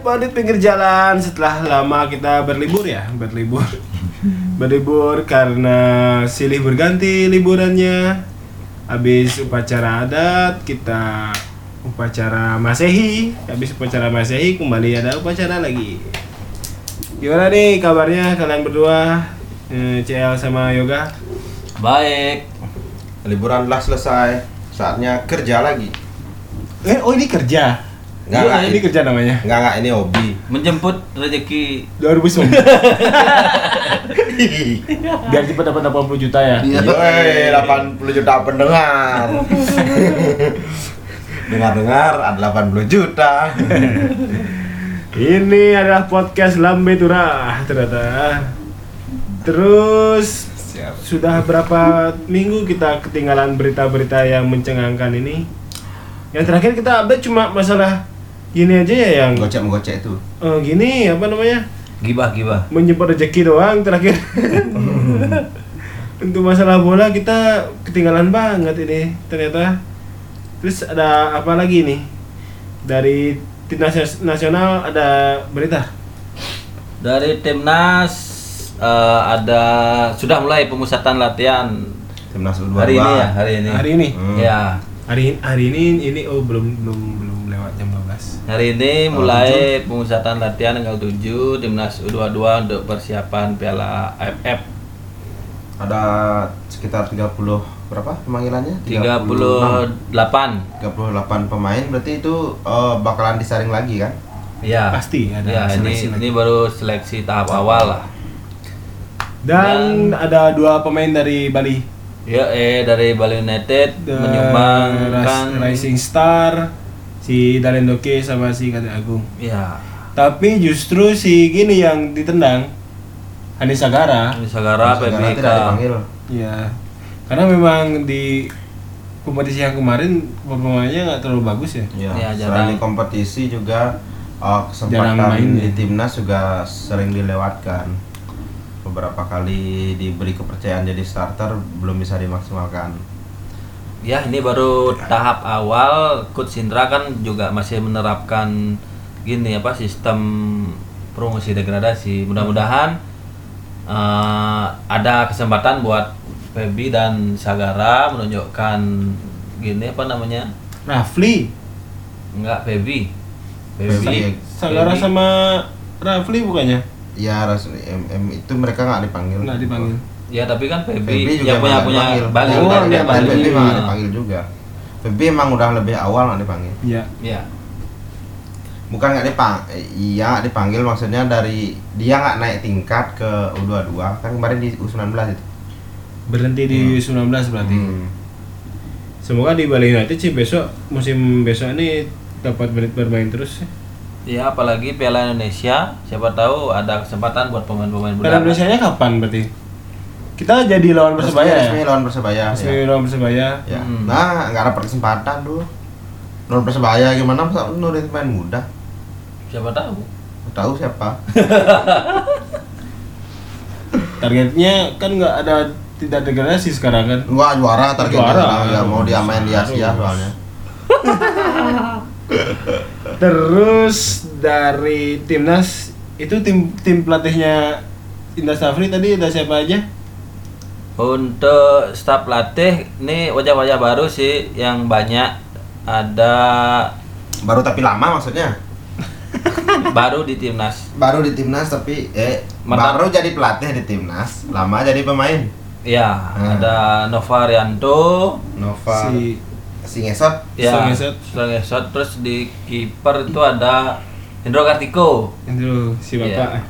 Podit Pinggir Jalan. Setelah lama kita berlibur ya Berlibur. Berlibur karena silih berganti liburannya. Habis upacara adat kita upacara masehi. Habis upacara masehi kembali ada upacara lagi. Gimana nih kabarnya kalian berdua? Eh, CL sama Yoga? Baik. Liburan telah selesai, saatnya kerja lagi. Eh oh ini kerja Nggak, Iya, nggak, ini kerja namanya Enggak enggak ini hobi. Menjemput rezeki 2009 Biar cepat dapat 80 juta ya Yoi, 80 juta pendengar. Dengar-dengar ada 80 juta. Ini adalah podcast Lambe Turah ternyata. Terus Siap. sudah berapa minggu kita ketinggalan berita-berita yang mencengangkan ini? Yang terakhir kita update cuma masalah gini aja ya yang Gocek menggocek itu. eh, gini apa namanya gibah gibah. menyimpan rezeki doang terakhir. Untuk masalah bola kita ketinggalan banget ini ternyata. Terus ada apa lagi nih? Dari timnas nasional ada berita. Dari timnas eh, ada sudah mulai pemusatan latihan Timnas U22. hari ini ya hari ini. Hari ini. Hmm. Ya Hari hari ini ini oh belum belum belum lewat jam 12. hari ini mulai pemusatan latihan tanggal 7 timnas U22 untuk persiapan Piala AFF. Ada sekitar 30 berapa pemanggilannya? 38 38 pemain berarti itu eh, bakalan disaring lagi kan? Ya. Pasti ada Ya ini lagi. ini baru seleksi tahap awal lah. Dan ada dua pemain dari Bali. Ya eh dari Bali United The menyumbangkan Rising Star si Dalen Doke sama si Kade Agung. ya Tapi justru si gini yang ditendang Hanis Sagara. ini Sagara PBK. tidak dipanggil. Ya. Karena memang di kompetisi yang kemarin pemainnya nggak terlalu bagus ya. Ya, Ya, selain jarang. di kompetisi juga uh, Jarang kesempatan main di ya. timnas juga sering dilewatkan. Beberapa kali diberi kepercayaan jadi starter belum bisa dimaksimalkan. Ya ini baru tahap awal Coach Indra kan juga masih menerapkan gini apa sistem promosi degradasi. Mudah-mudahan eh, ada kesempatan buat Febi dan Sagara menunjukkan gini apa namanya? Rafli. Enggak Febi. Febi. Sagara sama Rafli bukannya? Ya ras- em- em- itu mereka nggak dipanggil. Nggak dipanggil. Ya tapi kan Febi, Febi juga yang punya punya. Bali. Oh, kan, Dan Bali. Febi Bali. nggak dipanggil juga. Febi emang udah lebih awal nggak dipanggil. Iya. Ya. Bukan nggak dipanggil, iya dipanggil maksudnya dari dia nggak naik tingkat ke U22 kan kemarin di U19 itu. Berhenti di U19 berarti. Hmm. Semoga di Bali United sih besok musim besok ini dapat menit bermain terus. Ya apalagi Piala Indonesia, siapa tahu ada kesempatan buat pemain-pemain muda. Piala Indonesia nya kapan berarti? Kita jadi lawan Persebaya Resmi ya? lawan Persebaya. Resmi ya. lawan Persebaya. Ya. Hmm. Nah, nggak dapat kesempatan dulu. Non persebaya gimana masa nurin pemain muda? Siapa tahu? Tahu siapa? Targetnya kan nggak ada tidak degradasi sekarang kan? Gua juara targetnya Juara. ya mau dia main di Asia soalnya. Terus dari timnas itu tim tim pelatihnya Indah Safri tadi ada siapa aja? Untuk staf pelatih ini wajah-wajah baru sih yang banyak ada Baru tapi lama maksudnya. baru di timnas. Baru di timnas tapi eh Mantap. baru jadi pelatih di timnas, lama jadi pemain. Ya, Hmm. ada Nova Rianto, Nova Si si Ngesot ya, Sulangesot. Sulangesot. terus di kiper itu ada Hendro Kartiko. Hendro, si bapak. Iya.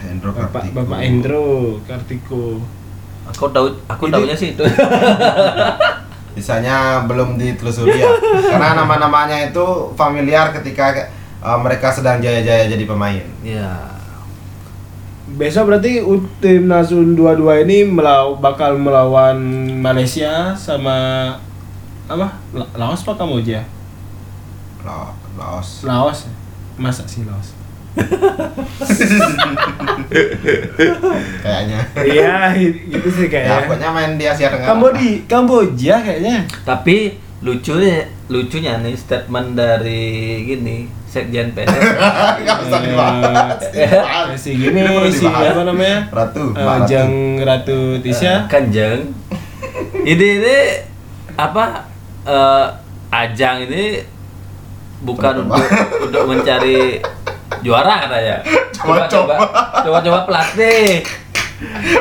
Hendro Bapak Kartiko. Bapak Hendro Kartiko. Aku tahu aku Ini- tahunya sih itu. Bisanya belum ditelusuri ya. Karena nama-namanya itu familiar ketika eh, mereka sedang jaya-jaya jadi pemain. ya. Besok berarti U- timnas U22 ini melaw bakal melawan Malaysia sama apa? La- Laos apa Kamboja? Lo- Laos. Laos. Masa sih Laos? Kayaknya. Iya, gitu sih Ya, kayaknya. pokoknya main di Asia Tenggara. Kambodi, Kamboja kayaknya. Tapi lucunya lucunya nih statement dari gini sekjen PSSI Nggak usah dibahas. Eh, si gini si dibahas. apa namanya Ratu, Eh, Mbak Ratu. Jeng Ratu Tisha Kanjeng ini ini apa eh, ajang ini bukan untuk untuk mencari juara katanya. Coba coba coba coba pelatih.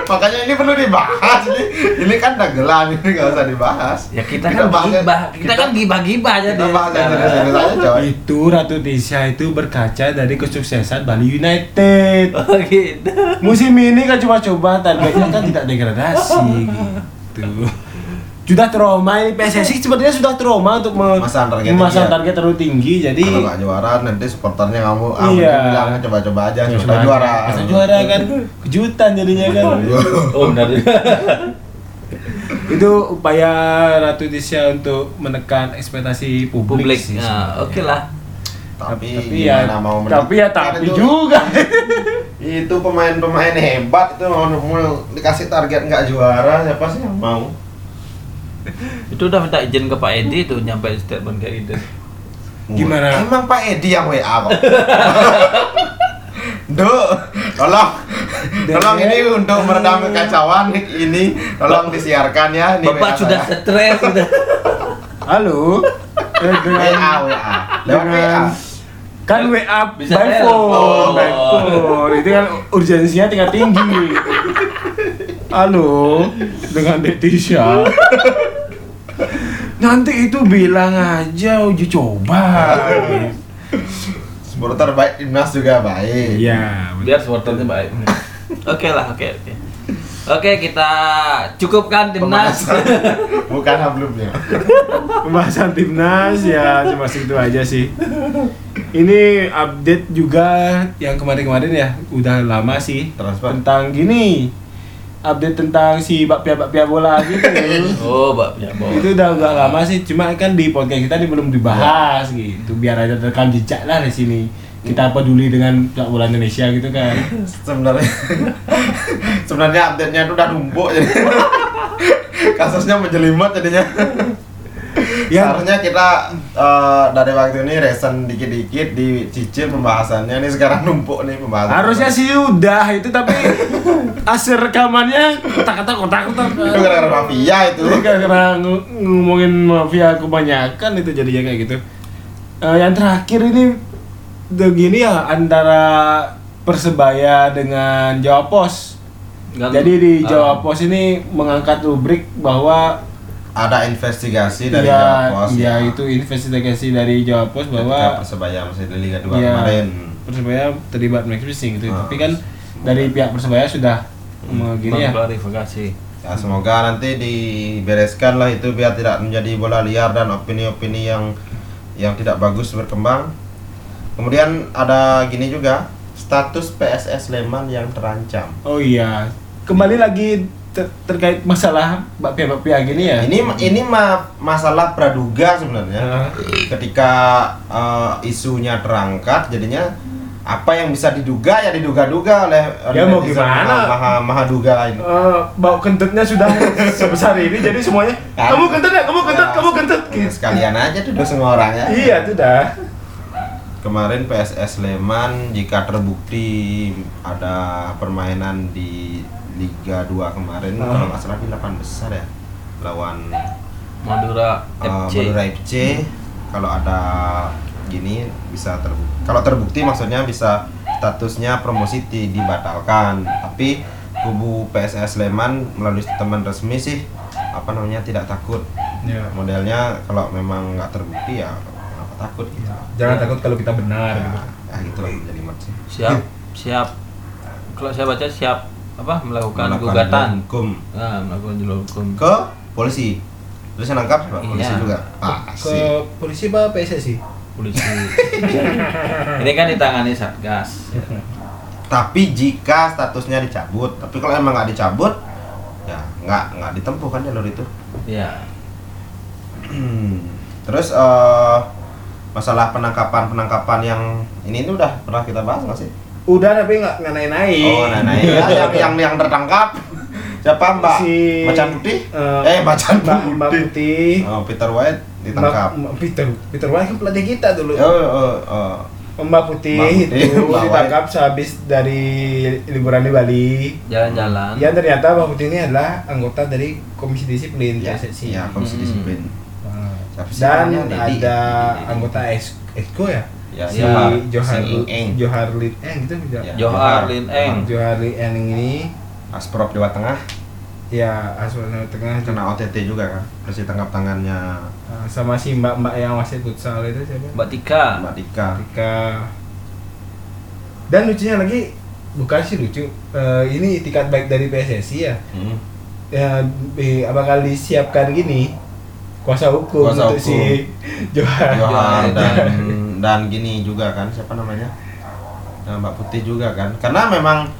Makanya ini perlu dibahas ini. Ini kan dagelan ini nggak usah dibahas. ya kita kan bahas- gibah. Kita kan gibah gibah aja kita deh bahas yang serius-serius aja coy. itu Ratu Tisha itu berkaca dari kesuksesan Bali United. Oh gitu. Musim ini kan coba-coba targetnya kan tidak degradasi gitu sudah trauma ini PSSI sebenarnya sudah trauma untuk me- Memasang target memasang target terlalu tinggi jadi Kalau nggak juara nanti supporternya kamu ah Iya. bilang coba-coba aja Ya, sudah sudah. juara. Masa juara kan kejutan jadinya kan. Oh benar. Itu upaya Ratu Tisha untuk menekan ekspektasi publik, publik. sih nah, oke lah. Tapi, tapi ya mau tapi ya tapi itu- juga. Itu pemain-pemain hebat itu mau, mau dikasih target nggak juara siapa sih yang mau itu udah minta izin ke Pak Edi tuh nyampe statement kayak gitu Gimana? emang Pak Edi yang WA kok Duh, tolong, tolong ini untuk meredam kekacauan ini, tolong disiarkan ya. Ini Bapak WA sudah saya. stres sudah halo Eh, WA, dengan WA, lewat WA. kan WA Bisa by telepon. phone, by Oh. phone. itu kan urgensinya tingkat tinggi. Halo, dengan Detisha. Nanti itu bilang aja uji coba. Supporter baik timnas juga baik. Iya, biar supporternya baik oke lah oke oke oke kita cukupkan timnas. Bukan hablumnya. pembahasan timnas ya cuma segitu aja sih. Ini update juga yang kemarin-kemarin ya, udah lama sih Transfer. tentang gini. Update tentang si bakpia-bakpia bola gitu. oh mbak ya Bo. itu udah udah lama sih, cuma kan di podcast kita ini belum dibahas gitu. Biar ada rekam jejak lah di sini. Kita peduli dengan sepak bola Indonesia gitu kan. Sebenarnya sebenarnya update-nya itu udah numpuk jadi kasusnya menjelimet jadinya. Ya. Seharusnya kita eh, dari waktu ini resen dikit-dikit dicicil pembahasannya ini sekarang numpuk nih pembahasan. Harusnya sih udah itu tapi hasil rekamannya kotak-kotak kotak-kotak. itu gara-gara mafia itu. Karena ng- ngomongin mafia kebanyakan itu jadinya kayak gitu. Eh, yang terakhir ini begini ya antara Persebaya dengan Jawa Pos. Kan- Jadi di ah, Jawa Pos ini mengangkat rubrik bahwa Ada investigasi dari ya, Jawa Pos ya itu investigasi dari Jawa Pos Ketika bahwa Persebaya masih di Liga 2 ya, kemarin. Persebaya terlibat match fixing gitu. Ah. Tapi kan dari pihak Persebaya sudah begini ya. mengklarifikasi Ya semoga nanti dibereskan lah itu biar tidak menjadi bola liar dan opini-opini yang yang tidak bagus berkembang. Kemudian ada gini juga status PSS Sleman yang terancam. Oh iya. Kembali lagi ter- terkait masalah bakpia-bakpia gini ya. Ini ini ma- masalah praduga sebenarnya. Ketika eh, isunya terangkat, jadinya apa yang bisa diduga ya diduga-duga oleh, Ya, mau gimana? maha, maha, duga ini. Eh, bau kentutnya sudah sebesar ini jadi semuanya Kan? kamu kentut ya kamu kentut Ya, kamu kentut ya, sekalian aja tuh semua orang ya. iya itu dah Kemarin PSS Sleman jika terbukti ada permainan di Liga 2 kemarin Ah. kalau nggak salah di 8 besar ya lawan Madura uh, FC Madura FC kalau ada gini bisa terbukti kalau terbukti maksudnya bisa statusnya promosi di- dibatalkan. Tapi kubu PSS Sleman melalui teman resmi sih apa namanya tidak takut. Ya. modelnya kalau memang nggak terbukti ya kenapa takut gitu? Jangan takut kalau kita benar ya, gitu. ya gitu lah jadi siap siap. Kalau saya baca siap apa? Melakukan, Melakukan gugatan. hukum. Nah, melakukan jalur hukum. Ke polisi. Terus yang nangkap Pak, polisi Iya. juga ke pasti polisi apa PSSI polisi. Ini kan ditangani satgas. Tapi jika statusnya dicabut tapi kalau emang nggak dicabut ya nggak nggak ditempuh kan jalur itu? Ya terus eh, masalah penangkapan penangkapan yang ini itu udah pernah kita bahas nggak sih udah tapi nggak nggak naik naik oh nah, nah ya, yang yang yang tertangkap Siapa Mbak? Si- Macan putih? eh, eh, macan Mbak, putih. Mbak Putih. Oh, Peter White ditangkap. Mbak- Mbak Peter Peter White kan pelatih kita dulu. Oh, oh, oh. Mbak Putih, Mbak Putih, itu Mbak ditangkap sehabis dari liburan di Bali. Jalan-jalan. Ya ternyata Mbak Putih ini adalah anggota dari Komisi Disiplin Ya, PSSI. ya, komisi Hmm. disiplin. Nah, sih Dan ada anggota Exco ya, Ya, si Ya. Johar Sing Eng. Johar Lin Eng gitu Ya. ya. Johar Lin Eng. Johar Lin Eng ini Asprop Jawa Tengah ya asal tengah kena OTT juga kan. Terus ditangkap tangannya Nah, sama si mbak-mbak yang masih futsal itu siapa? Mbak Tika. Mbak Dika. Ketika dan lucunya lagi bukan sih lucu eh, ini itikat baik dari PSSI ya Hmm. ya eh, bakal disiapkan gini kuasa hukum Kuasa untuk hukum. si Johar Johar Johar. dan dan gini juga kan siapa namanya? Nah, Mbak Putih juga kan. Karena memang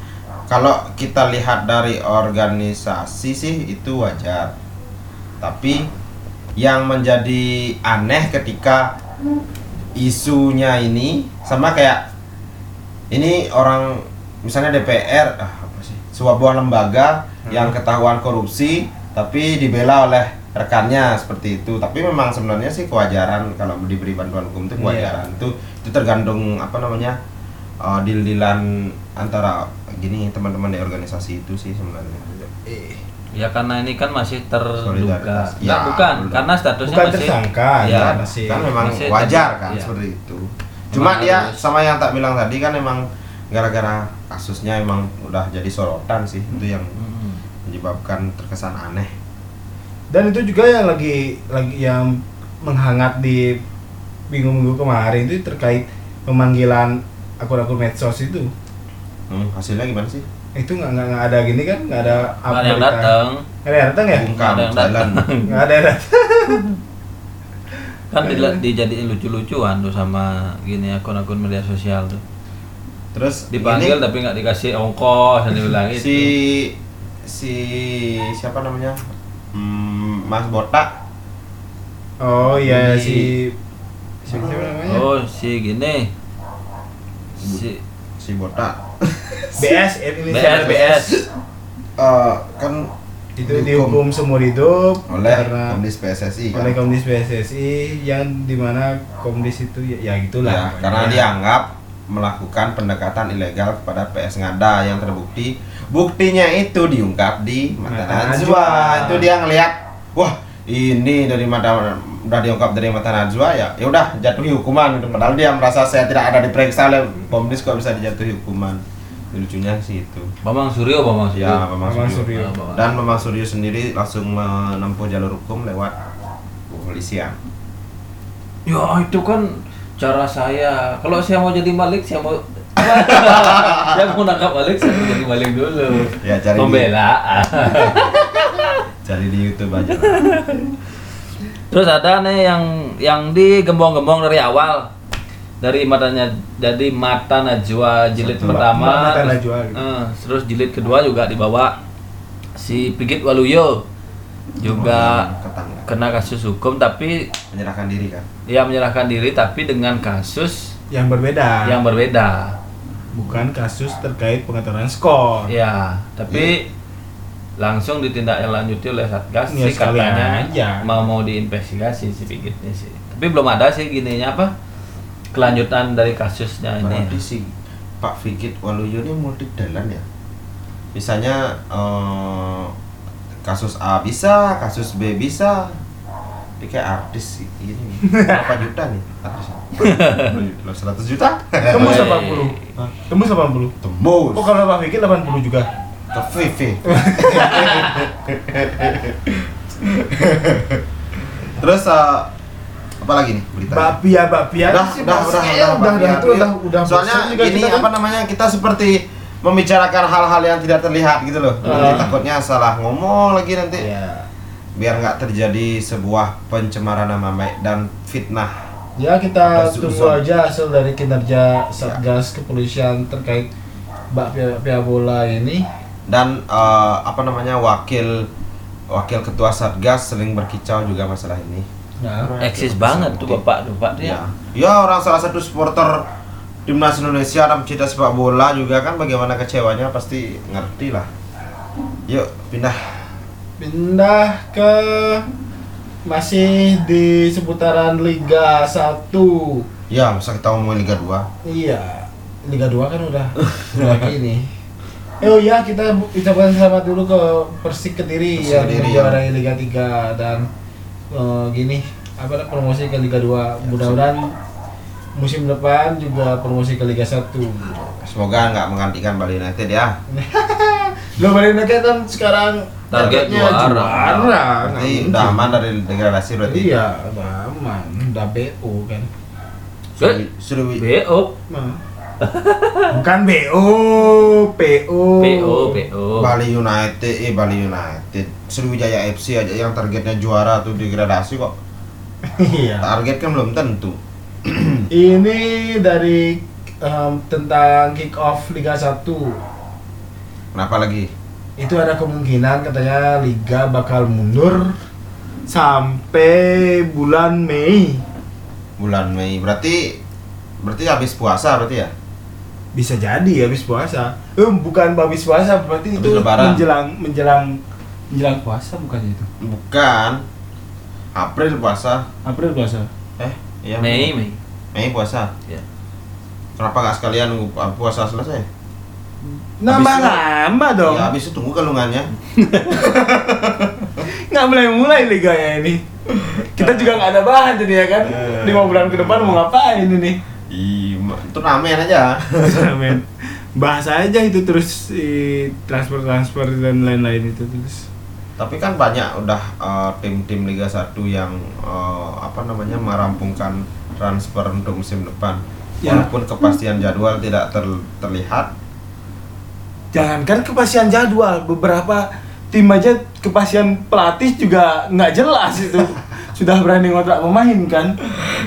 kalau kita lihat dari organisasi sih itu wajar. Tapi yang menjadi aneh ketika isunya ini sama kayak ini orang misalnya DPR ah, apa sih? Sebuah buah lembaga yang ketahuan korupsi tapi dibela oleh rekannya seperti itu. Tapi memang sebenarnya sih kewajaran kalau diberi bantuan hukum itu kewajaran itu. Itu tergantung apa namanya uh, deal-dealan antara gini teman-teman di organisasi itu sih sebenarnya. Eh, Ya karena ini kan masih terduga. Nggak, Ya, bukan, karena statusnya bukan masih tersangka ya, ya masih kan memang masih wajar kan iya. seperti itu. Cuma dia harus- sama yang tak bilang tadi kan emang gara-gara kasusnya emang udah jadi sorotan sih. Itu yang Mm-mm. menyebabkan terkesan aneh dan itu juga yang lagi lagi yang menghangat di minggu-minggu kemarin itu terkait pemanggilan akun-akun medsos itu. Hmm, hasilnya gimana sih? Itu nggak nggak nggak ada gini kan? Nggak ada Nggak ada yang datang. nggak ada yang datang ya? Bungkam ada yang jalan. nggak ada yang datang. Kan dila- dijadiin lucu-lucuan tuh sama gini akun-akun media sosial tuh. terus Dipanggil ini tapi nggak dikasih ongkos dan dibilang gitu. si si siapa namanya? Hmm, Mas Botak. Oh iya Di- si siapa siapa namanya? Oh, si gini. Si si Botak. BS ini BS BS. Eh, kan itu dihukum. seumur hidup oleh karena Komdis PSSI kan? oleh Komdis PSSI yang di mana Komdis itu ya, ya gitulah. Ya, karena dianggap melakukan pendekatan ilegal kepada PS Ngada yang terbukti. Buktinya itu diungkap di Mata Najwa. itu dia ngelihat wah ini dari mata udah diungkap dari Mata Najwa ya ya udah jatuhi hukuman gitu. padahal dia merasa saya tidak ada diperiksa oleh Komdis kok bisa dijatuhi hukuman lucunya sih itu Bambang Suryo, Bambang Suryo. ya Bambang Bambang Suryo. Suryo. Ah, Bambang. dan Bambang Suryo sendiri langsung menempuh jalur hukum lewat kepolisian Ya itu kan cara saya. Kalau saya mau jadi malik, saya mau saya mau nangkap malik, saya mau jadi malik dulu. Ya, cari Pembelaan. cari di YouTube aja Terus ada nih yang yang digembong-gembong dari awal. Dari matanya jadi mata Najwa jilid Satu, pertama Mata terus, Najwa, gitu. eh, terus jilid kedua juga dibawa si Pigit Waluyo. Juga Ketangkap. kena kasus hukum tapi menyerahkan diri kan? Ia menyerahkan diri tapi dengan kasus yang berbeda. yang berbeda. Bukan kasus terkait pengaturan skor. Ya tapi langsung ditindaklanjuti oleh satgas Ya, sih katanya. aja. mau mau diinvestigasi si Pigitnya sih. Tapi belum ada sih gininya apa kelanjutan dari kasusnya ini. Berarti si Pak Figit Waluyo ini multi jalan ya. Misalnya eh, kasus A bisa kasus B bisa. Tapi kayak artis sih, ini. Berapa juta nih? Lo 100 juta? tembus Eh. 80 tembus 80 Tembus. Oh kalau Pak Fikir 80 juga ke VV. Terus eh, apa lagi nih berita? Bapia Bapia udah, udah, udah, kayaknya udah, udah udah itu udah udah Soalnya ini kita kan. apa namanya kita seperti membicarakan hal-hal yang tidak terlihat gitu loh. Ah. takutnya salah ngomong lagi nanti. ya Biar nggak terjadi sebuah pencemaran nama baik dan fitnah. ya kita tunggu aja hasil dari kinerja satgas kepolisian terkait Bapia Bapia bola ini Dan eh, apa namanya wakil wakil ketua satgas sering berkicau juga masalah ini. ya eksis banget tuh bapak tuh pak dia Ya. ya orang salah satu supporter timnas Indonesia dalam cita sepak bola juga kan bagaimana kecewanya pasti ngerti lah. Yuk pindah. Pindah ke masih di seputaran Liga 1. Ya, masa kita ngomongin Liga 2? Iya, Liga 2 kan udah lagi nih. Eh, oh iya, kita bu- ucapkan selamat dulu ke Persik Kediri Persik yang Kediri, menjuarai Liga 3 dan eh, gini apa promosi ke Liga 2. Mudah-mudahan musim depan juga promosi ke Liga 1. Semoga nggak menggantikan Bali United ya. Lo Bali United kan sekarang Target targetnya juara. juara. Berarti udah aman dari degradasi berarti. Iya, udah aman, udah BO kan. Suruh BO, Nah. Bukan BO, PO. PO, PO. Bali United, eh Bali United. Sriwijaya FC aja yang targetnya juara tuh degradasi kok. Iya. Target kan belum tentu. Ini dari em, tentang kick off Liga 1. Kenapa lagi? Itu ada kemungkinan katanya liga bakal mundur sampai bulan Mei. Bulan Mei. Berarti berarti habis puasa berarti ya? Bisa jadi habis puasa. Eh, bukan habis puasa, berarti Habis itu lebaran. menjelang menjelang menjelang puasa bukan itu. Bukan. April puasa. April puasa. Eh, iya. Mei, Mei. Mei puasa. Ya. Kenapa nggak sekalian nunggu puasa selesai? Nambah-nambah dong. Ya habis itu tunggu kalungannya. nggak mulai-mulai liganya ini. Kita juga nggak ada bahan jadi ya kan. Eh. Lima bulan ke depan mau ngapain ini? Ramen aja. Men, bahas aja itu terus transfer transfer dan lain-lain itu terus. Tapi kan banyak udah eh, tim-tim Liga 1 yang eh, apa namanya merampungkan transfer untuk musim depan. Ya. Walaupun kepastian jadwal tidak ter- terlihat, Jangankan kepastian jadwal, beberapa tim aja kepastian pelatih juga nggak jelas itu. Sudah berani ngontrak pemain kan?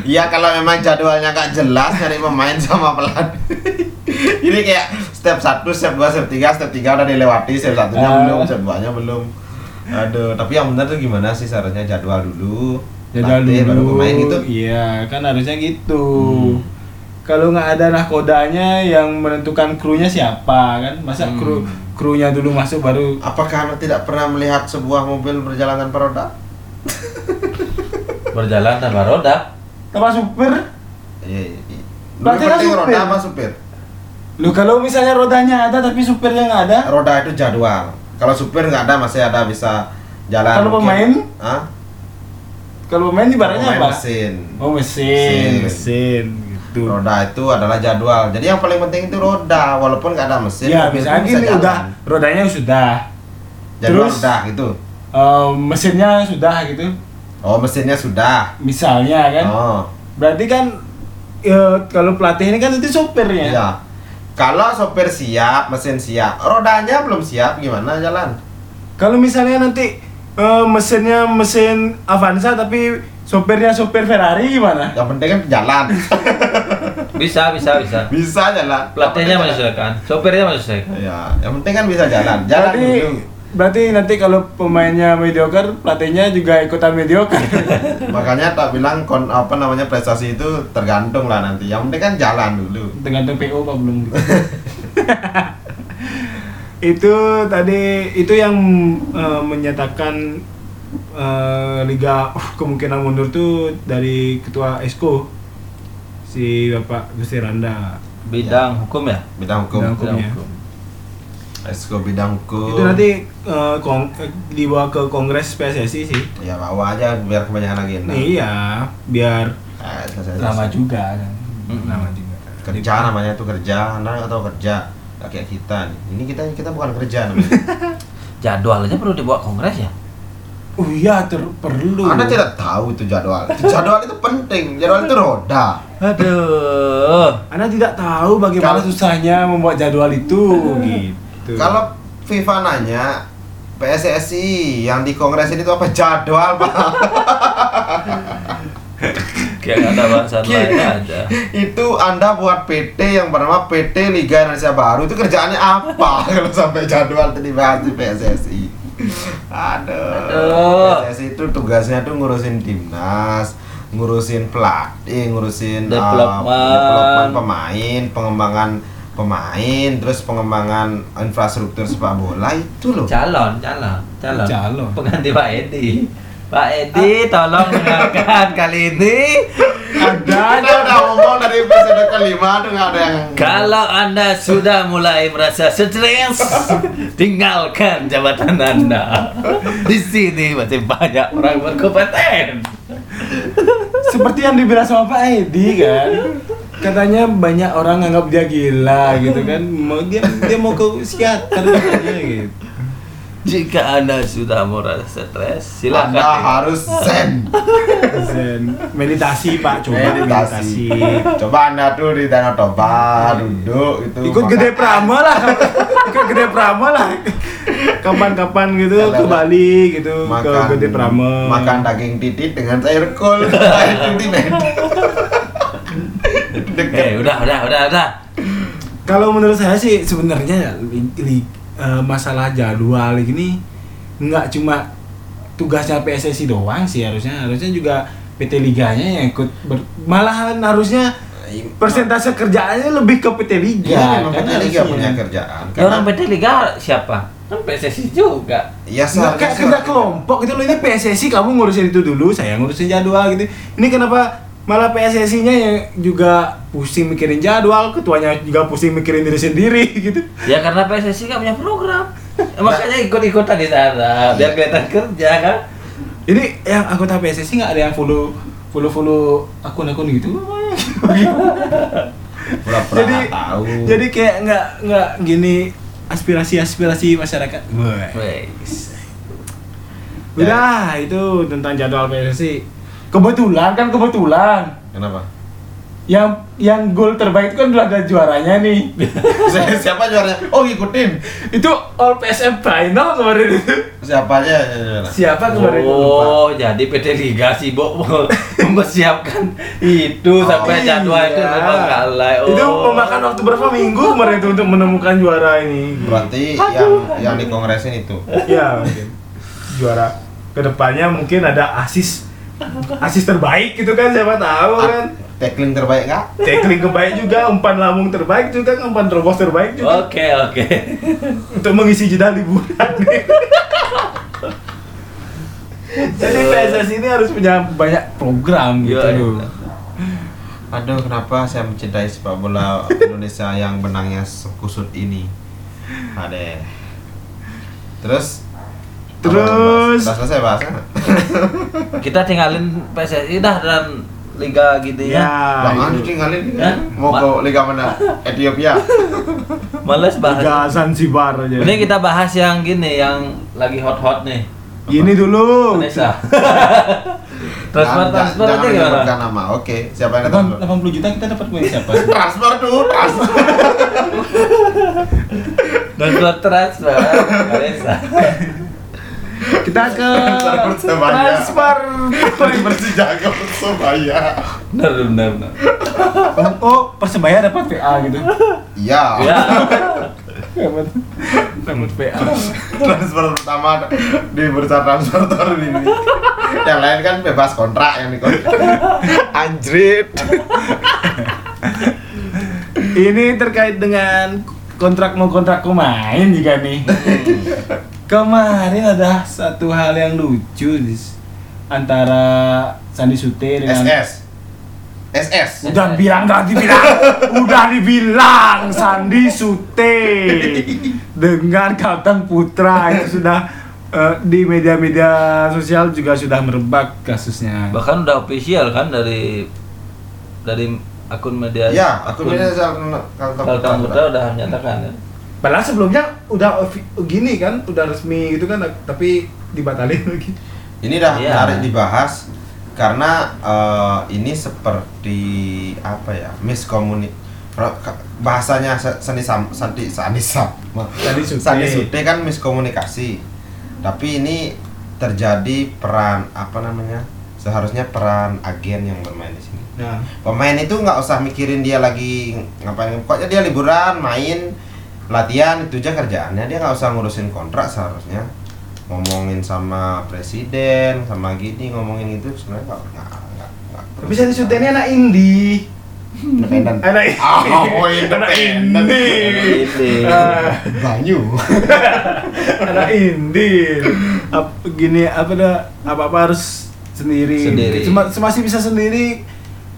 ya kalau memang jadwalnya nggak jelas nyari pemain sama pelatih. Ini kayak step 1, step 2, step 3, step 3 udah dilewati, step satunya Ah. belum, step 2 nya belum. Aduh, tapi yang benar tuh gimana sih seharusnya jadwal dulu, Jadwal baru dulu. pemain gitu. Iya, kan harusnya gitu. Hmm. Kalau nggak ada nahkodanya yang menentukan krunya siapa kan? Masa Hmm. kru krunya dulu masuk baru Apakah Anda tidak pernah melihat sebuah mobil berjalan tanpa roda? Berjalan tanpa roda. apa supir? Iya, iya. iya. Berarti kan supir. roda apa supir? Lu kalau misalnya rodanya ada tapi supirnya nggak ada, Roda itu jadwal. Kalau supir nggak ada masih ada bisa jalan. Kalau pemain? Hah? kalau pemain ibaratnya Pemain apa? mesin. Oh mesin, Mesin. mesin, gitu. Roda itu adalah jadwal. Jadi yang paling penting itu roda, walaupun nggak ada mesin. ya bisa gini jalan. udah rodanya sudah, Jadwal Terus? udah gitu. eh, mesinnya sudah gitu. Oh mesinnya sudah. Misalnya kan, Oh berarti kan ya, kalau pelatih ini kan itu sopirnya. iya. Kalau sopir siap, mesin siap, rodanya belum siap, gimana jalan? Kalau misalnya nanti eh, mesinnya mesin Avanza tapi sopirnya sopir Ferrari gimana? Yang penting kan jalan. Bisa, bisa, bisa. bisa jalan. Pelatihnya menyesuaikan, sopirnya menyesuaikan. Ya, yang penting kan bisa jalan. Jalan berarti, dulu. Berarti nanti kalau pemainnya mediocre, pelatihnya juga ikutan mediocre. Makanya tak bilang kon apa namanya prestasi itu tergantung lah nanti. Yang penting kan jalan dulu. Tergantung PO apa belum gitu. itu tadi itu yang eh, menyatakan eh, liga uh, kemungkinan mundur tuh dari ketua Esko si Bapak Gusti Randa. Bidang hukum ya? Bidang hukum. Bidang Bidang Hukumnya. hukum. Esko bidang hukum. Itu nanti eh, kong, eh, dibawa ke Kongres PSSI sih. ya bawa aja biar kebanyakan agenda. Iya, biar Eh, lama juga kan. Lama juga. Kerja namanya itu kerja, anda tahu kerja. Kayak kita. Ini kita kita bukan kerja namanya. Jadwal aja perlu dibawa kongres ya? Oh iya, ter perlu. anda tidak tahu itu jadwal. Itu jadwal itu penting. Jadwal itu roda. Aduh. Anda tidak tahu bagaimana Kalau- susahnya membuat jadwal itu gitu. Kalau FIFA nanya PSSI yang di kongres ini tuh apa jadwal pak? Kayak nggak ada bahasan lain aja. itu anda buat PT yang bernama PT Liga Indonesia Baru itu kerjaannya apa kalau sampai jadwal itu dibahas di PSSI aduh, Aduh. PSSI itu tugasnya tuh ngurusin timnas ngurusin pelatih ngurusin uh, Development. development pemain pengembangan pemain terus pengembangan infrastruktur sepak bola itu loh. Calon calon calon. Calon. pengganti Pak Edi. Pak Edi tolong dengarkan kali ini. Kita udah ngomong dari episode kelima tuh nggak ada yang kalau anda sudah mulai merasa stres tinggalkan jabatan anda. Di sini masih banyak orang berkompeten. Seperti yang dibilang sama Pak Edi kan. Katanya banyak orang nganggap dia gila gitu kan. Mau dia dia mau ke psikiater katanya gitu. jika anda sudah merasa stres anda silakan harus zen Zen. Meditasi Pak, coba meditasi. meditasi coba anda tuh di danau toba duduk itu Ikut gede Prama lah. Ikut gede Prama lah. Kapan-kapan gitu ke Bali gitu makan ke gede Prama. makan daging titit dengan sayur kol air titit eh udah udah udah udah. Kalau menurut saya sih sebenarnya li- li- eh, masalah jadwal ini nggak cuma tugasnya PSSI doang sih harusnya. Harusnya juga PT Liganya yang ikut ber- malahan harusnya persentase kerjaannya lebih ke PT Liga. Iya, memang kan PT Liga punya kerjaan. ya orang PT Liga siapa? Kan PSSI juga. Ya Nggak, kayak kerja kelompok gitu loh. Ini PSSI kamu ngurusin itu dulu saya ngurusin jadwal gitu. Ini kenapa malah PSSI-nya yang juga pusing mikirin jadwal ketuanya juga pusing mikirin diri sendiri gitu Ya karena PSSI nggak punya program. Makanya ikut-ikutan di sana biar kelihatan kerja kan. Ini yang anggota PSSI nggak ada yang follow follow follow akun-akun gitu. pura-pura jadi tahu. jadi kayak nggak nggak gini aspirasi-aspirasi masyarakat. Udah itu tentang jadwal PSSI. Kebetulan kan kebetulan Kenapa? yang yang gol terbaik itu kan udah ada juaranya nih. Si- Siapa juaranya? Oh ngikutin. itu all PSM final kemarin itu. Siapa aja? yang juara? Siapa kemarin? Lupa. Oh, jadi PT Liga sibuk mempersiapkan itu Oh, sampai jadwal itu Iya. terbengkalai. Oh. Itu memakan waktu berapa minggu kemarin itu untuk menemukan juara ini. Berarti yang yang di kongresin itu. ya mungkin juara ke depannya mungkin ada asis asis terbaik gitu kan siapa tahu kan Tackling terbaik nggak? tackling terbaik juga umpan lambung terbaik juga umpan terobos terbaik juga Oke, oke. untuk mengisi jeda liburan jadi PSSI ini harus punya banyak program gitu Iya, iya. loh Aduh, kenapa saya mencintai sepak bola Indonesia yang benangnya kusut ini? Ada. Terus Terus- Sudah selesai bahasnya? Kita tinggalin PSSI dah dan liga gitu ya. ya Jangan ditinggalin. Hah? Mau ke liga mana? Ethiopia. Males Liga bahas. Zanzibar aja Ini kita bahas yang gini yang lagi hot-hot nih. ini dulu Vanessa. transfer transfer jangan aja gimana? menyebutkan nama. Oke, siapa yang datang? dulu? 80 juta kita dapat main siapa Transfer tuh, transfer. Transfer transfer. Vanessa. Kita ke Transfer Persebaya. transfer Persija ke Persebaya. Benar benar benar. oh persebaya dapat PA gitu Iya. Ya. dapat dapat PA transfer pertama di bursa transfer tahun ini. Yang lain kan bebas kontrak yang di kontrak. Anjrit. ini terkait dengan kontrak mau kontrak pemain juga nih kemarin ada satu hal yang lucu Dis. antara Sandi Sute dengan SS. SS. udah bilang udah dibilang udah dibilang Sandi Sute dengan Kapten Putra itu sudah eh, di media-media sosial juga sudah merebak kasusnya Bahkan udah official kan dari dari akun media. Ya, aku ini kalau Kalau kamu udah udah menyatakan ya. Padahal sebelumnya udah gini kan, udah resmi gitu kan, tapi dibatalin lagi. Ini dah Iya. menarik dibahas karena eh, ini seperti apa ya miskomunik bahasanya Sa- Sandi Sam Sandi Sandi Sam. Sandi Sute kan miskomunikasi tapi ini terjadi peran apa namanya seharusnya peran agen yang bermain di sini Nah, pemain itu nggak usah mikirin dia lagi ngapain pokoknya dia liburan main latihan itu aja kerjaannya dia nggak usah ngurusin kontrak seharusnya ngomongin sama presiden sama gini ngomongin itu sebenarnya nggak nggak nggak- Sute ini anak indie. independen Anak oh anak independen indie. Indie. Ah, banyu anak indie. Ap- gini apa dah apa apa harus sendiri. Sendiri. Cuma masih bisa sendiri.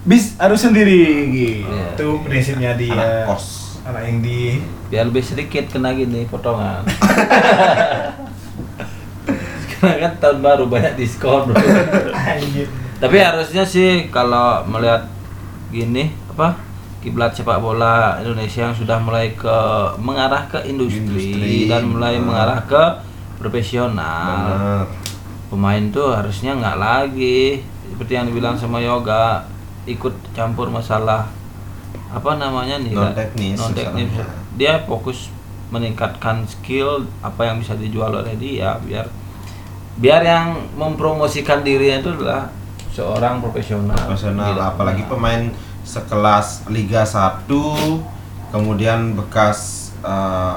Bis harus sendiri gitu. Iya. Itu prinsipnya dia. anak kos Anak indie. biar lebih sedikit kena gini potongan karena kan tahun baru banyak diskon bro. Tapi harusnya sih kalau melihat gini apa kiblat sepak bola Indonesia yang sudah mulai ke mengarah ke industri, Industri. dan mulai Ah. mengarah ke profesional benar pemain tuh harusnya nggak lagi seperti yang dibilang sama Yoga ikut campur masalah apa namanya nih Non teknis non teknis misalnya. dia fokus meningkatkan skill apa yang bisa dijual oleh dia biar biar yang mempromosikan dirinya itu adalah seorang profesional profesional Gitu. apalagi pemain sekelas Liga 1 kemudian bekas eh,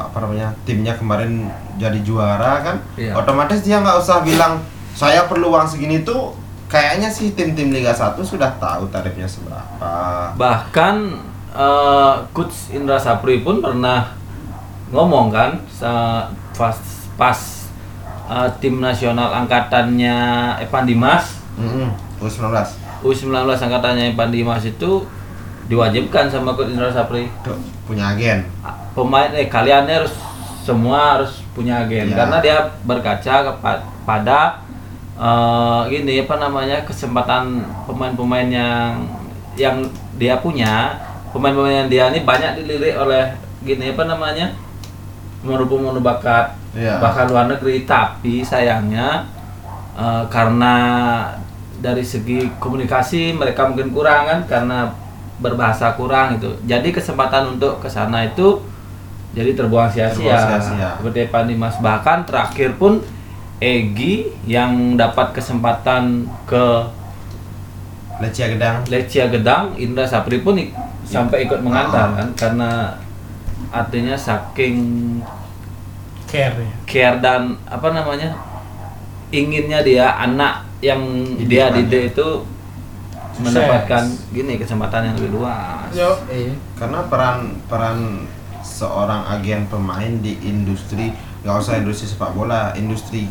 apa namanya timnya kemarin jadi juara kan Iya. otomatis dia nggak usah bilang saya perlu uang segini tuh kayaknya sih tim-tim Liga 1 sudah tahu tarifnya seberapa bahkan eh, coach Indra Sapri pun pernah ngomong kan pas pas eh, tim nasional angkatannya Evan Dimas. Mm-mm, U19 U19 angkatannya Evan Dimas itu diwajibkan sama coach Indra Sapri. Tuh punya agen. Pemain eh kalian harus semua harus punya agen. Iya. karena dia berkaca kepa- pada eh, gini apa namanya kesempatan pemain-pemain yang yang dia punya pemain-pemain yang dia ini banyak dilirik oleh gini apa namanya pemain-pemain bakat Iya. bahkan luar negeri. Tapi sayangnya eh, karena dari segi komunikasi mereka mungkin kurang kan karena berbahasa kurang itu jadi kesempatan untuk ke sana itu jadi terbuang sia-sia. Seperti Pak Dimas bahkan terakhir pun Egi yang dapat kesempatan ke Lecia Gedang. Lecia Gedang Indra Sapri pun sampai ikut mengantar kan karena artinya saking Care ya. care dan apa namanya inginnya dia anak yang Didik dia didik itu Sukses. mendapatkan gini kesempatan yang lebih luas. Yo, eh. karena peran peran seorang agen pemain di industri nggak usah industri sepak bola industri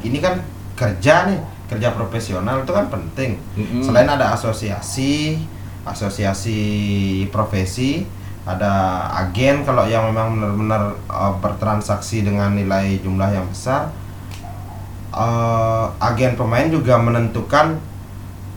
ini kan kerja nih kerja profesional itu kan penting Mm-mm. selain ada asosiasi asosiasi profesi ada agen kalau yang memang benar-benar uh, bertransaksi dengan nilai jumlah yang besar uh, agen pemain juga menentukan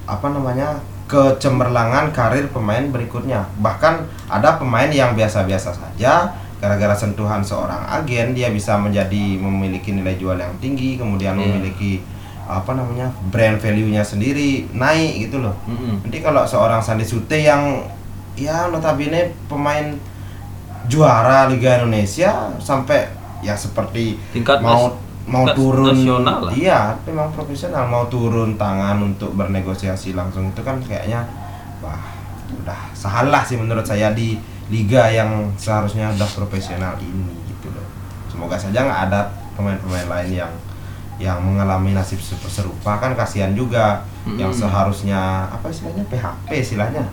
apa namanya kecemerlangan karir pemain berikutnya bahkan ada pemain yang biasa-biasa saja gara-gara sentuhan seorang agen dia bisa menjadi memiliki nilai jual yang tinggi kemudian Iya. memiliki apa namanya brand value-nya sendiri naik gitu loh Mm-mm. nanti kalau seorang Sandi Sute yang ya notabene pemain juara Liga Indonesia sampai ya seperti Tingkat mau nas- mau tingkat turun nasional lah. iya memang profesional mau turun tangan untuk bernegosiasi langsung itu kan kayaknya wah udah salah sih menurut saya di liga yang seharusnya udah profesional ini gitu loh semoga saja nggak ada pemain-pemain lain yang yang mengalami nasib seru- serupa kan kasihan juga yang Mm-mm. seharusnya apa istilahnya PHP istilahnya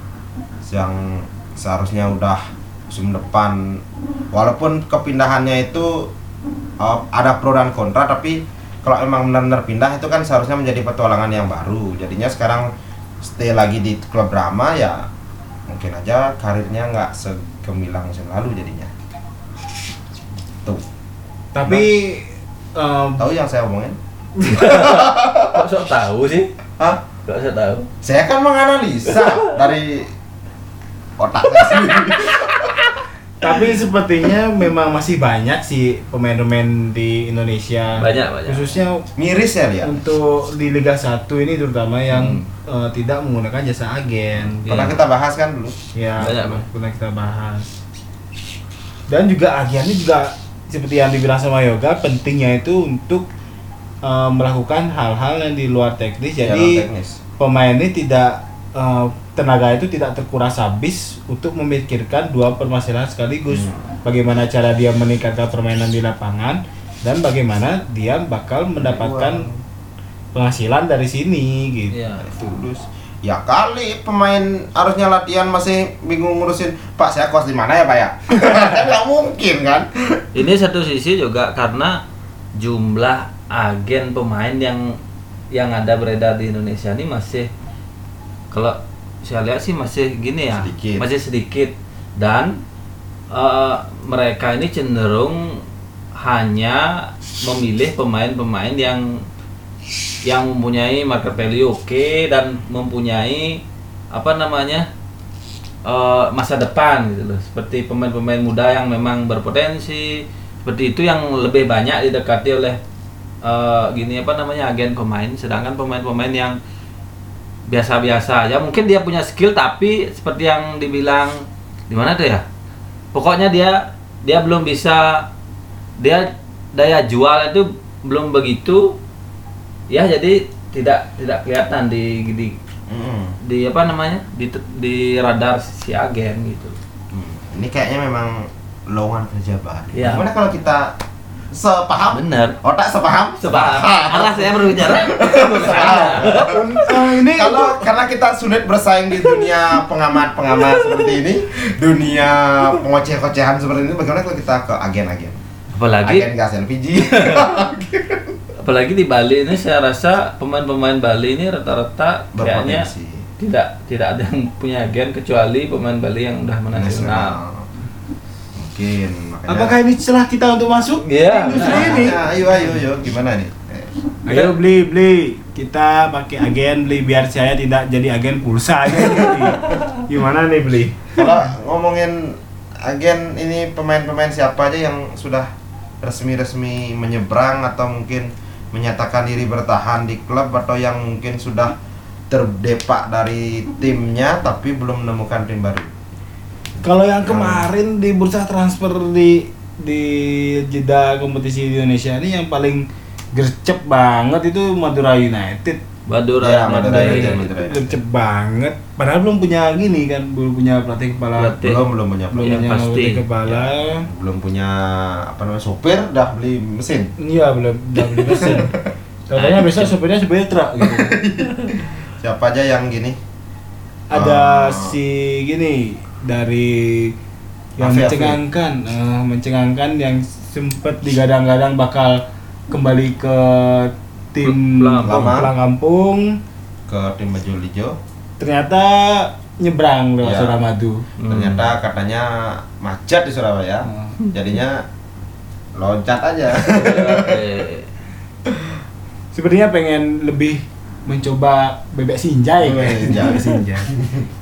yang seharusnya udah musim depan. Walaupun kepindahannya itu uh, ada pro dan kontra tapi kalau emang benar-benar pindah itu kan seharusnya menjadi petualangan yang baru. Jadinya sekarang stay lagi di klub drama ya mungkin aja karirnya nggak segemilang musim lalu jadinya. Tuh. Tapi em, tahu yang saya omongin Kok sok tahu sih? Hah? Kok sok tahu? saya kan menganalisa dari otak saya sendiri tapi sepertinya memang masih banyak sih pemain-pemain di Indonesia. Banyak, banyak. Khususnya miris ya lihat untuk di Liga 1 ini terutama yang Hmm. eh, tidak menggunakan jasa agen. pernah Iya. kita bahas kan dulu Ya, Banyak, pernah kita bahas. Dan juga agennya juga seperti yang dibilang sama Yoga, pentingnya itu untuk eh, melakukan hal-hal yang di luar teknis. Ya, Jadi teknis. pemain ini tidak eh, tenaga itu tidak terkuras habis untuk memikirkan dua permasalahan sekaligus. Hmm. Bagaimana cara dia meningkatkan permainan di lapangan dan bagaimana dia bakal mendapatkan penghasilan dari sini gitu. Iya. tulus Ya kali pemain harusnya latihan masih bingung ngurusin Pak saya kos di mana ya Pak ya? Nggak mungkin kan? Ini satu sisi juga karena jumlah agen pemain yang yang ada beredar di Indonesia ini masih kalau saya lihat sih masih gini ya, Sedikit. masih sedikit dan eh, mereka ini cenderung hanya memilih pemain-pemain yang yang mempunyai market value oke dan mempunyai apa namanya eh, masa depan gitu loh. Seperti pemain-pemain muda yang memang berpotensi seperti itu yang lebih banyak didekati oleh eh, gini apa namanya agen pemain. Sedangkan pemain-pemain yang biasa-biasa aja mungkin dia punya skill tapi seperti yang dibilang di mana tuh ya? Pokoknya dia dia belum bisa dia daya jual itu belum begitu ya jadi tidak tidak kelihatan di di Hmm. di apa namanya di di radar si agen gitu Hmm, Ini kayaknya memang lowongan kerja baru. Iya. Gimana kalau kita sepaham? bener Otak sepaham? sebab arah saya berbicara Eh, ini Kalau karena kita sulit bersaing di dunia pengamat-pengamat seperti ini, dunia pengoceh-kocehan seperti ini, bagaimana kalau kita ke agen-agen? apalagi Agen gas LPG. apalagi di Bali ini saya rasa pemain-pemain Bali ini rata-rata kayaknya tidak tidak ada yang punya agen kecuali pemain Bali yang udah menasional Nasional. Mungkin makanya. apakah ini celah kita untuk masuk Iya. industri Nah, ini? nah, ayo ayo ayo gimana nih? Eh, Ayo beli beli kita pakai agen beli biar saya tidak jadi agen pulsa aja beli. Gimana nih beli? Kalau ngomongin agen ini pemain-pemain siapa aja yang sudah resmi-resmi menyeberang atau mungkin menyatakan diri bertahan di klub atau yang mungkin sudah terdepak dari timnya tapi belum menemukan tim baru. Kalau yang kemarin di bursa transfer di di jeda kompetisi di Indonesia ini yang paling gercep banget itu Madura United. Madura Ya, Madura. Gercep banget. Padahal belum punya gini kan, belum punya pelatih kepala. Pelatih. Belum belum punya Belum Ya, punya pasti. pelatih kepala. belum punya apa namanya sopir dah beli mesin. Iya, belum udah beli mesin. Contohnya besok supirnya supir truk gitu. Siapa aja yang gini? Ada si gini dari yang Afi, Afi. mencengangkan eh, mencengangkan yang sempat digadang-gadang bakal kembali ke tim Pulang kampung. pulang kampung ke tim baju hijau. ternyata nyebrang lewat Ya. Suramadu Hmm. Ternyata katanya macet di Surabaya. Hmm. Jadinya loncat aja. Sepertinya pengen lebih mencoba bebek sinjai Bebek kayaknya. sinjai. Bebek sinjai.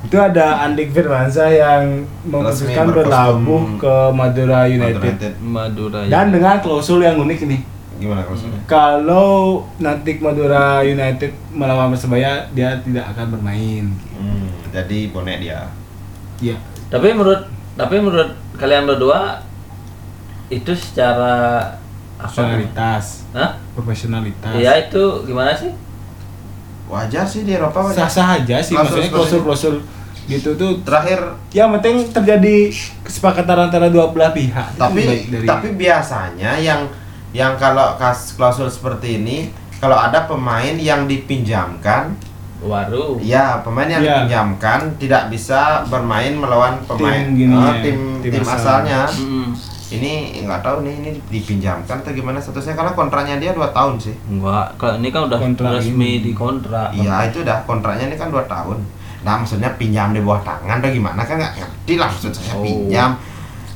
itu ada Andik Firmansyah yang memutuskan berlabuh ke Madura United, United. Madura dan dengan klausul yang unik ini Gimana kalau sudah? kalau nanti Madura United melawan Persebaya dia tidak akan bermain. Hmm, jadi bonek dia. Iya. tapi menurut tapi menurut kalian berdua itu secara apa Profesionalitas, Hah? profesionalitas. Iya itu gimana sih? Wajar sih di Eropa wajar. Sah-sah aja sih maksudnya klausul-klausul gitu tuh Terakhir yang penting terjadi kesepakatan antara dua belah pihak. Tapi dari- tapi biasanya yang yang kalau kas klausul seperti ini kalau ada pemain yang dipinjamkan Waru. ya pemain yang Iya. dipinjamkan tidak bisa bermain melawan pemain Tim gini eh, ya, tim tim tim, asal. asalnya Mm, ini nggak tahu nih ini dipinjamkan atau gimana statusnya karena kontraknya dia dua tahun sih enggak, kalau ini kan udah Kontrak resmi ini. di kontrak. iya itu dah kontraknya ini kan dua tahun nah maksudnya pinjam di bawah tangan atau gimana kan nggak ngerti lah maksud saya Oh. pinjam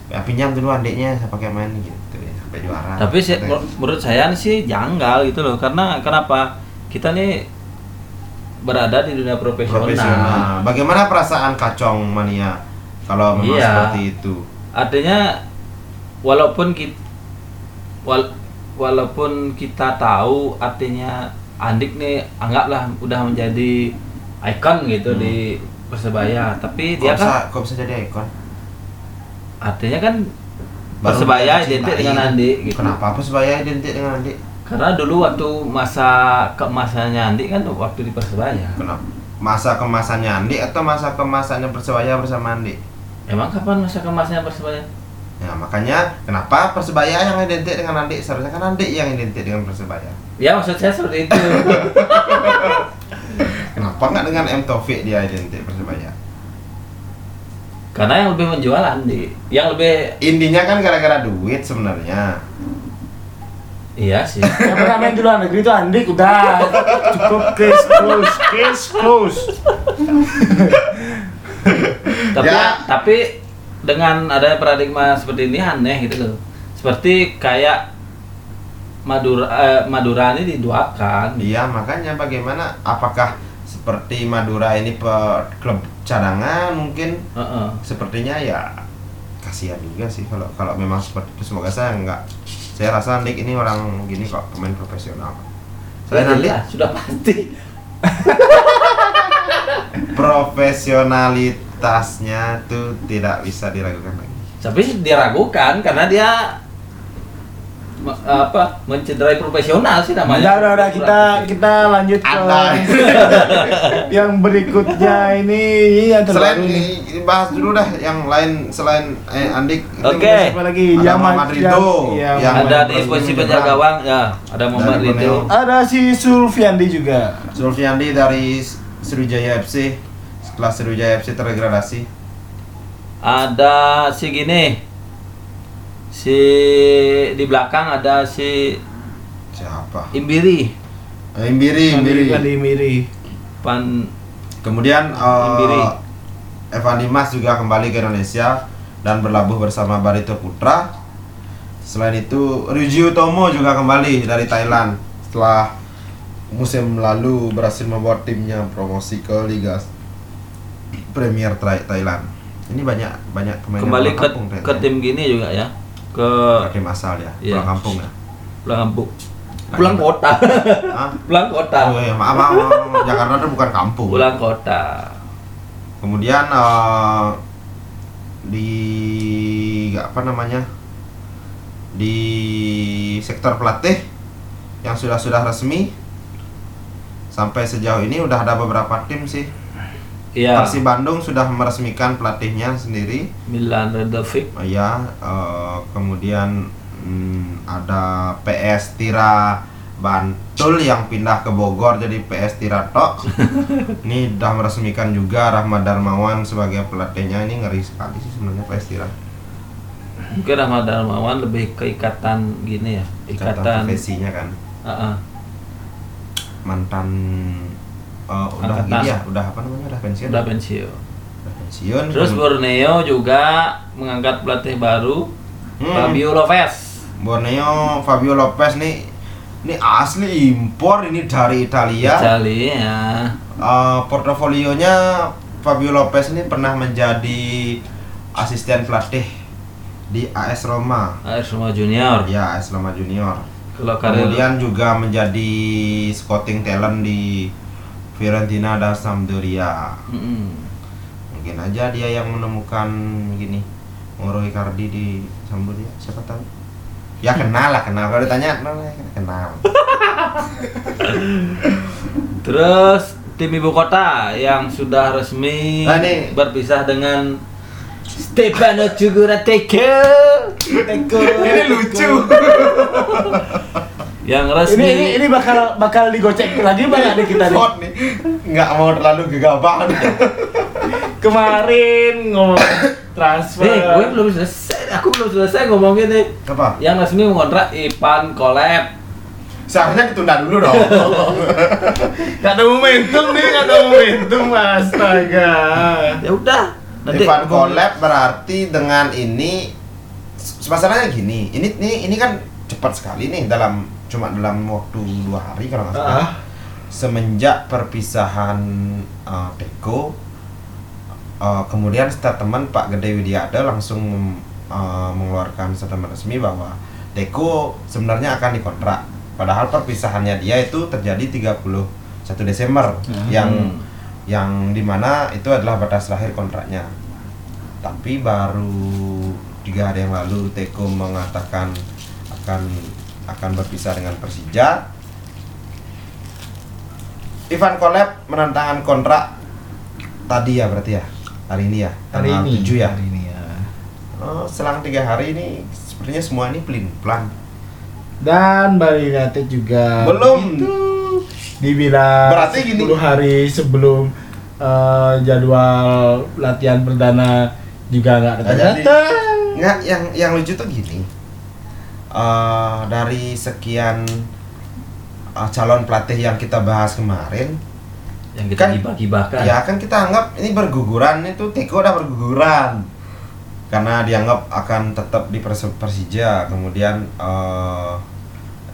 ya pinjam dulu adiknya saya pakai main gitu ya sampai juara Tapi sih, menur- menurut saya sih janggal gitu loh, karena kenapa? Kita nih berada di dunia profesional. profesional bagaimana perasaan kacong mania kalau memang Iya. seperti itu Artinya walaupun kita wal, walaupun kita tahu artinya Andik nih anggaplah udah menjadi ikon gitu Hmm. di Persebaya, tapi kok dia bisa, kan kok bisa jadi ikon artinya kan Persebaya identik dengan Andi gitu. kenapa Persebaya identik dengan Andi Karena dulu waktu masa keemasannya Andi kan waktu di Persebaya. kenapa masa kemasannya Andi atau masa kemasannya Persebaya bersama Andi Emang kapan masa kemasnya Persebaya? Ya makanya kenapa Persebaya yang identik dengan Andi seharusnya kan Andi yang identik dengan Persebaya. Ya maksud saya seperti itu. Kenapa Kenapa nggak dengan M Taufik dia identik persebaya? Karena yang lebih menjual Andi. Yang lebih Intinya kan gara-gara duit sebenarnya. iya sih. Yang pernah main di luar negeri itu Andik udah cukup case close, case close. tapi Ya. tapi dengan adanya paradigma seperti ini aneh gitu loh. Seperti kayak Madura eh, Madura ini diduakan. Iya makanya bagaimana? Apakah seperti Madura ini pe- klub cadangan mungkin? Heeh. Sepertinya ya kasihan juga sih kalau kalau memang seperti itu. Semoga saya nggak. Saya rasa Andik ini orang gini kok pemain profesional. Saya nanti Iya, sudah pasti. profesionalitasnya tuh tidak bisa diragukan lagi. Tapi diragukan karena dia apa mencederai profesional sih Udah, namanya. udah, udah kita kita lanjut ke yang berikutnya ini yang Selain terbaru nih. ini, ini bahas dulu dah yang lain selain eh, Andik. Oke. Siapa lagi? Ada Yang Muhammad ma- Ridho, yang- yang yang- ada main di posisi Borneo penjaga gawang ya, ada Muhammad. Borneo. Ada si Sulfiandi juga. Zulfiandi dari Sriwijaya FC setelah Sriwijaya FC terdegradasi. Ada si gini. Si di belakang ada si Siapa? Imbiri Eh, Imbiri, Imbiri. Andi Miri. Pan Kemudian eh, Imbiri. Evan Dimas juga kembali ke Indonesia dan berlabuh bersama Barito Putra. Selain itu, Ryuji Utomo juga kembali dari Thailand setelah musim lalu berhasil membawa timnya promosi ke Liga Premier Thai- Thailand. Ini banyak banyak pemain kembali ke kampung ke tim gini juga ya. Ke ya. tim asal ya, Iya. pulang kampung ya. pulang kampung. Pulang kota. Hah? pulang kota. Oh iya, maaf, maaf, maaf, maaf. Jakarta itu bukan kampung. Pulang kota. Kemudian eh, di apa namanya di sektor pelatih yang sudah sudah resmi sampai sejauh ini udah ada beberapa tim sih. Iya. Persib Bandung sudah meresmikan pelatihnya sendiri. Milan Redovic. Oh, ya, eh, kemudian hmm, ada PS Tira Bantul yang pindah ke Bogor jadi PS Tira Tok. ini udah meresmikan juga Rahmat Darmawan sebagai pelatihnya. Ini ngeri sekali sih sebenarnya PS Tira. Mungkin Ahmad Darmawan lebih ke ikatan gini ya. Ikatan Ikatan. profesinya kan Heeh. mantan eh, udah Angkatan. gini ya, udah apa namanya? Udah pensiun. Udah pensiun. Udah pensiun. Terus Kemudian- Borneo juga mengangkat pelatih baru Hmm. Fabio Lopez. Borneo Fabio Lopez nih ini asli impor ini dari Italia. Italia. Eh, portofolionya Fabio Lopez ini pernah menjadi asisten pelatih di AS Roma. AS Roma Junior. Ya, AS Roma Junior. Kalau karir Kemudian juga menjadi scouting talent di Fiorentina dan Sampdoria. Mm-mm. Mungkin aja dia yang menemukan gini Mauro Icardi di Sampdoria, siapa tahu. Ya kenal lah, kenal. Kalau ditanya, kenal, ya, kenal. Terus tim ibu kota yang sudah resmi Nah, nih. berpisah dengan Stefano Cugura Teko. Teko. Ini lucu. Yang Ini resmi ini ini bakal bakal digocek lagi banyak nih kita nih. Nggak mau terlalu gegabah. Kemarin ngomong transfer. Eh, gue belum selesai. Aku belum selesai ngomongin nih. Apa? Yang resmi mengontrak Ivan Kolep. Seharusnya ditunda dulu dong. Gak ada momentum nih, gak ada momentum astaga. Ya udah. Nanti Ivan Collab berarti dengan ini masalahnya gini, ini ini ini kan cepat sekali nih dalam cuma dalam waktu dua hari kalau nggak salah. Ah. Semenjak perpisahan uh, Teko, uh, kemudian statement Pak Gede Widiada langsung uh, mengeluarkan statement resmi bahwa Teko sebenarnya akan dikontrak. Padahal perpisahannya dia itu terjadi 31 Desember yang yang di mana itu adalah batas terakhir kontraknya. Tapi baru tiga hari yang lalu Teko mengatakan akan akan berpisah dengan Persija. Ivan Kolep menantangkan kontrak tadi ya berarti ya hari ini ya Hari ini 7 ya. Hari ini ya. Oh, selang tiga hari ini sepertinya semua ini pelin pelan. Dan Bali United juga Belum. dibilang Berarti gini. 10 hari sebelum eh, jadwal latihan perdana juga nggak datang. Nggak, yang yang lucu tuh gini. Eh, dari sekian eh, calon pelatih yang kita bahas kemarin, yang kita Kan- gibah-gibahkan. ya kan kita anggap ini berguguran itu Teko udah berguguran. Karena dianggap akan tetap di Persi- Persija. Kemudian eh,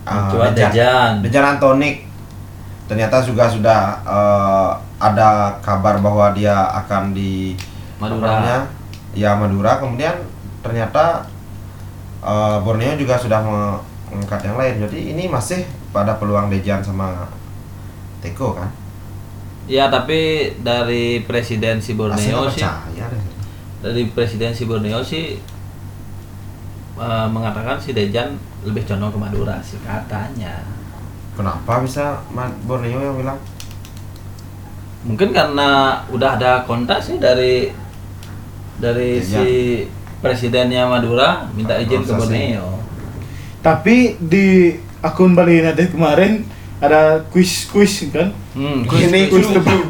Coba Dejan. Dejan. Antonik. Ternyata juga sudah eh, ada kabar bahwa dia akan di Madura. ya Madura. Kemudian ternyata eh, Borneo juga sudah me- mengangkat yang lain jadi ini masih pada peluang Dejan sama Teko kan ya tapi dari presidensi Borneo sih percaya dari presidensi Borneo sih mengatakan si Dejan lebih condong ke Madura sih katanya Kenapa bisa Borneo yang bilang? mungkin karena udah ada kontak sih dari dari Dejan. si presidennya Madura minta izin ke? Borneo tapi di akun Bali United kemarin ada kuis kuis kan hmm, Ini kuis tebak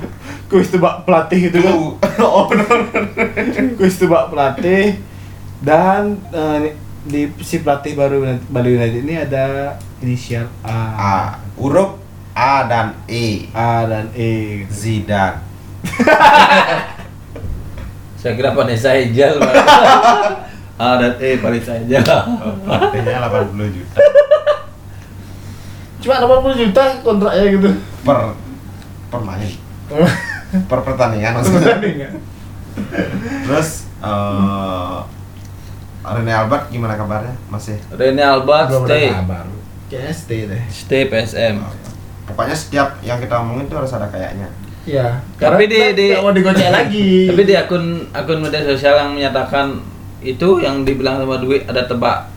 kuis tebak pelatih itu kan oh benar. kuis tebak pelatih dan eh, di si pelatih baru Bali United ini ada inisial A, A, huruf A dan E. A dan E. gitu. Zidane. saya kira Vanessa Angel ah dan eh Vanessa Angel Pelatihnya 80 juta Cuma 80 juta kontraknya gitu. per per main. Per pertandingan maksudnya. Terus eh Rene Albert gimana kabarnya? Masih. Rene Albert Belum ada stay kabar. Kayaknya stay deh. stay PSM Pokoknya setiap yang kita omongin tuh harus ada kayaknya. Iya. Tapi di- di- mau digocek lagi. tapi di akun akun media sosial yang menyatakan itu yang dibilang sama Dwi ada tebak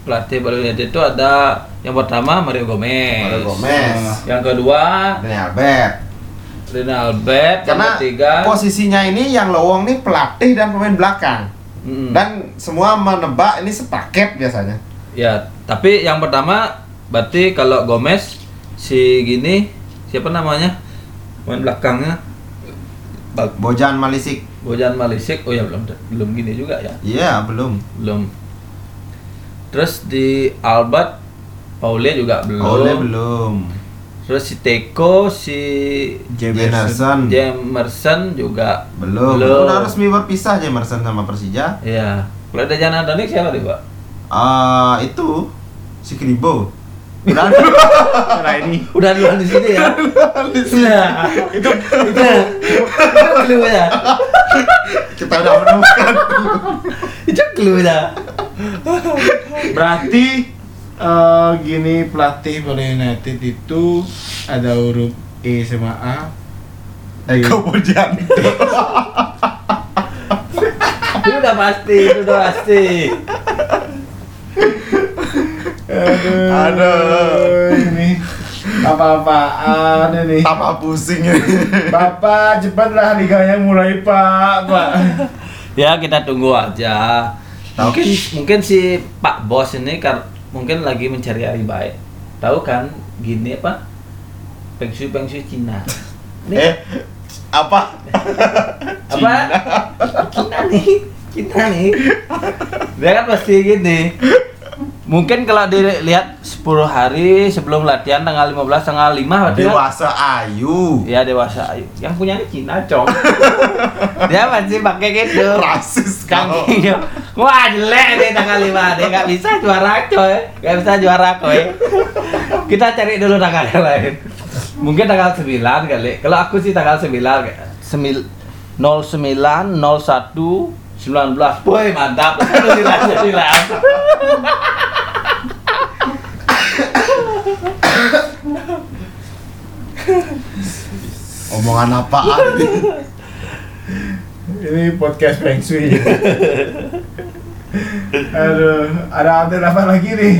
pelatih Bali United itu ada yang pertama Mario Gomez, Mario Gomez. yang kedua Rene Albert. Rene Albert, Karena yang ketiga posisinya ini yang lowong nih pelatih dan pemain belakang. Mm-mm. Dan semua menebak ini sepaket biasanya. ya tapi yang pertama berarti kalau Gomez si gini siapa namanya pemain belakangnya Bag- Bojan Malisik. Bojan Malisik oh ya belum belum gini juga ya Iya, belum. belum terus di Albert Paule juga belum Oleh belum. terus si Teko si Jemerson Jamerson juga belum. belum. Udah resmi berpisah Jemerson sama Persija. ya kalau ada Jan Antonik siapa nih pak Ah, itu si Kribo. Udah Nah ini. udah duluan di sini ya nah, itu itu itu clue ya kita udah menemukan. itu clue ya Berarti eh, gini pelatih Bali United itu ada huruf E sama A. Eko Bojan. itu udah pasti itu udah pasti Aduh. Aduh. Ini apa-apaan ini. Tambah pusing ini. Bapak cepatlah liganya mulai Pak, Pak. ya kita tunggu aja mungkin mungkin si Pak Bos ini kan mungkin lagi mencari hari baik tahu kan gini apa peng shui peng shui Cina Ini Eh, apa? apa Cina nih Cina nih dia kan pasti gini mungkin kalau dilihat 10 hari sebelum latihan tanggal 15 tanggal 5 berarti kan- Dewasa ayu. ya dewasa ayo yang punya ini Cina cong. Dia masih pakai gitu. Rasis kau. kaki wah jelek deh tanggal 5 dia nggak bisa juara coy. Nggak bisa juara coy. Kita cari dulu tanggal yang lain. Mungkin tanggal 9 kali. Kalau aku sih tanggal 9 kayak semil 09 01 19 boy mantap sembilan Omongan apaan ini? Ini podcast Feng Shui. Aduh, ada update apa lagi nih?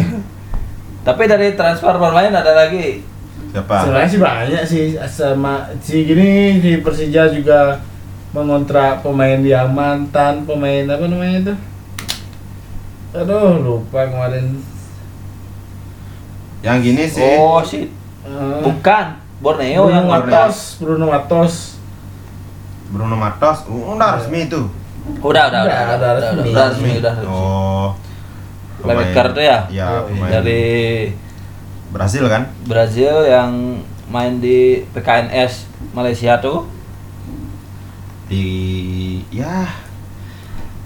tapi dari transfer pemain ada lagi Siapa? Sebenarnya sih banyak sih sama si gini di Persija juga mengontrak pemain yang mantan pemain apa namanya itu? Aduh, lupa kemarin. Yang gini sih. oh sih Eh, bukan Borneo Bruno yang Matos, Bruno Matos. Bruno Matos uh, udah resmi itu Udah, udah, udah, Udah, udah, udah udah, resmi. udah resmi, udah resmi. oh Playmaker tuh ya? ya iya. pemain Dari Brasil kan Brazil yang main di PKNS Malaysia tuh. Di ya.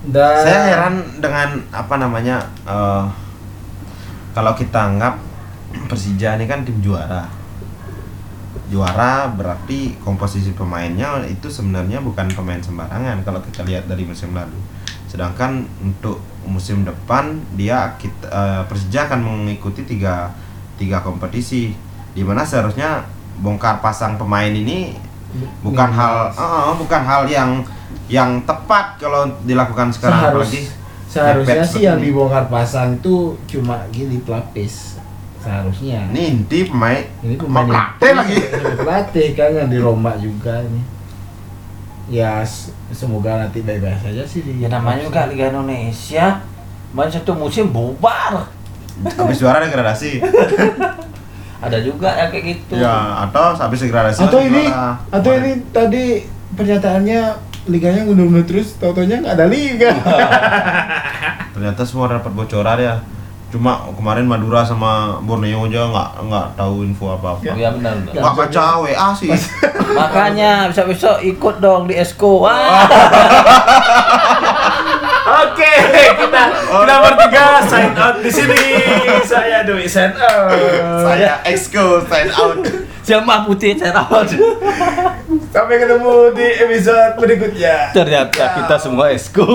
Dan saya heran dengan apa namanya eh, kalau kita anggap Persija ini kan tim juara. Juara berarti komposisi pemainnya itu sebenarnya bukan pemain sembarangan kalau kita lihat dari musim lalu. Sedangkan untuk musim depan dia kita eh, Persija akan mengikuti tiga tiga kompetisi di mana seharusnya bongkar pasang pemain ini bukan Minus. hal eh, bukan hal yang yang tepat kalau dilakukan sekarang Seharus, apalagi seharusnya sih yang ini. dibongkar pasang itu cuma gini pelapis seharusnya. ini inti pemain Ini pemain pelatih lagi pelatih kan yang dirombak juga ini. Ya semoga nanti baik-baik saja sih di Ya namanya juga Liga Indonesia. Main satu musim bubar. habis juara degradasi Ada juga yang kayak gitu. ya atau habis degradasi Atau ini atau ini tadi pernyataannya liganya ngundur-ngundur terus tau-taunya nggak ada liga. ternyata semua dapat bocoran ya cuma kemarin Madura sama Borneo aja nggak nggak tahu info apa apa iya benar. nggak baca WA sih Makanya besok-besok ikut dong di Esko. Wah. Oke, kita kita bertiga sign out di sini. Saya Dwi sign out. saya exco sign out Jamaah putih cerawat. Sampai ketemu di episode berikutnya. Ternyata kita semua Esko.